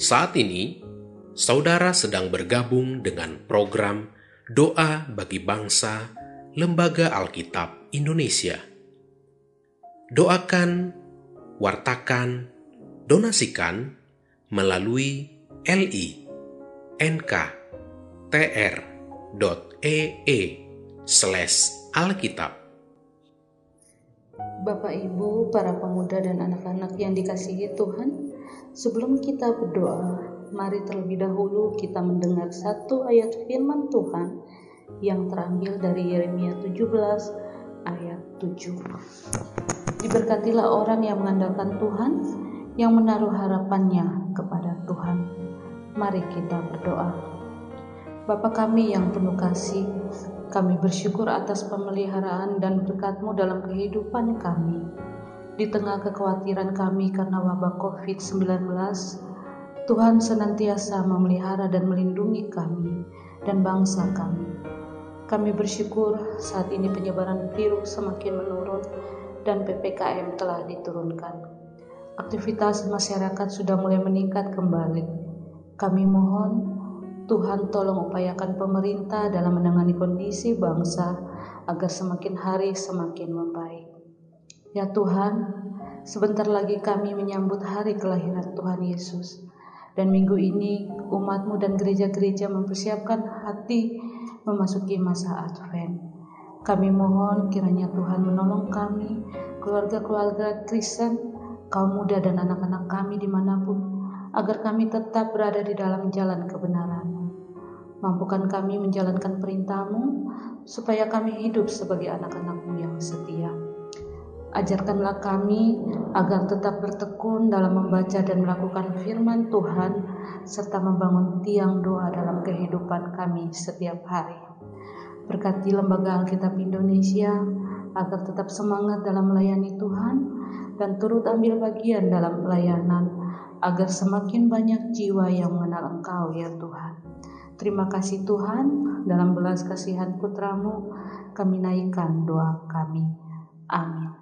Saat ini, saudara sedang bergabung dengan program Doa bagi Bangsa Lembaga Alkitab Indonesia. Doakan, wartakan, donasikan melalui li nk.tr.ee slash alkitab. Bapak Ibu, para pemuda dan anak-anak yang dikasihi Tuhan, sebelum kita berdoa, mari terlebih dahulu kita mendengar satu ayat firman Tuhan yang terambil dari Yeremia 17 ayat 7. Diberkatilah orang yang mengandalkan Tuhan, yang menaruh harapannya kepada Tuhan. Mari kita berdoa. Bapa kami yang penuh kasih, kami bersyukur atas pemeliharaan dan berkat-Mu dalam kehidupan kami. Di tengah kekhawatiran kami karena wabah COVID-19, Tuhan senantiasa memelihara dan melindungi kami dan bangsa kami. Kami bersyukur saat ini penyebaran virus semakin menurun dan PPKM telah diturunkan aktivitas masyarakat sudah mulai meningkat kembali. Kami mohon Tuhan tolong upayakan pemerintah dalam menangani kondisi bangsa agar semakin hari semakin membaik. Ya Tuhan, sebentar lagi kami menyambut hari kelahiran Tuhan Yesus. Dan minggu ini umatmu dan gereja-gereja mempersiapkan hati memasuki masa Advent. Kami mohon kiranya Tuhan menolong kami, keluarga-keluarga Kristen, kaum muda dan anak-anak kami di mana pun, agar kami tetap berada di dalam jalan kebenaran. Mampukan kami menjalankan perintahmu, supaya kami hidup sebagai anak-anakmu yang setia. Ajarkanlah kami agar tetap bertekun dalam membaca dan melakukan firman Tuhan, serta membangun tiang doa dalam kehidupan kami setiap hari. Berkati Lembaga Alkitab Indonesia agar tetap semangat dalam melayani Tuhan dan turut ambil bagian dalam pelayanan agar semakin banyak jiwa yang mengenal Engkau ya Tuhan. Terima kasih Tuhan, dalam belas kasihan putramu kami naikkan doa kami. Amin.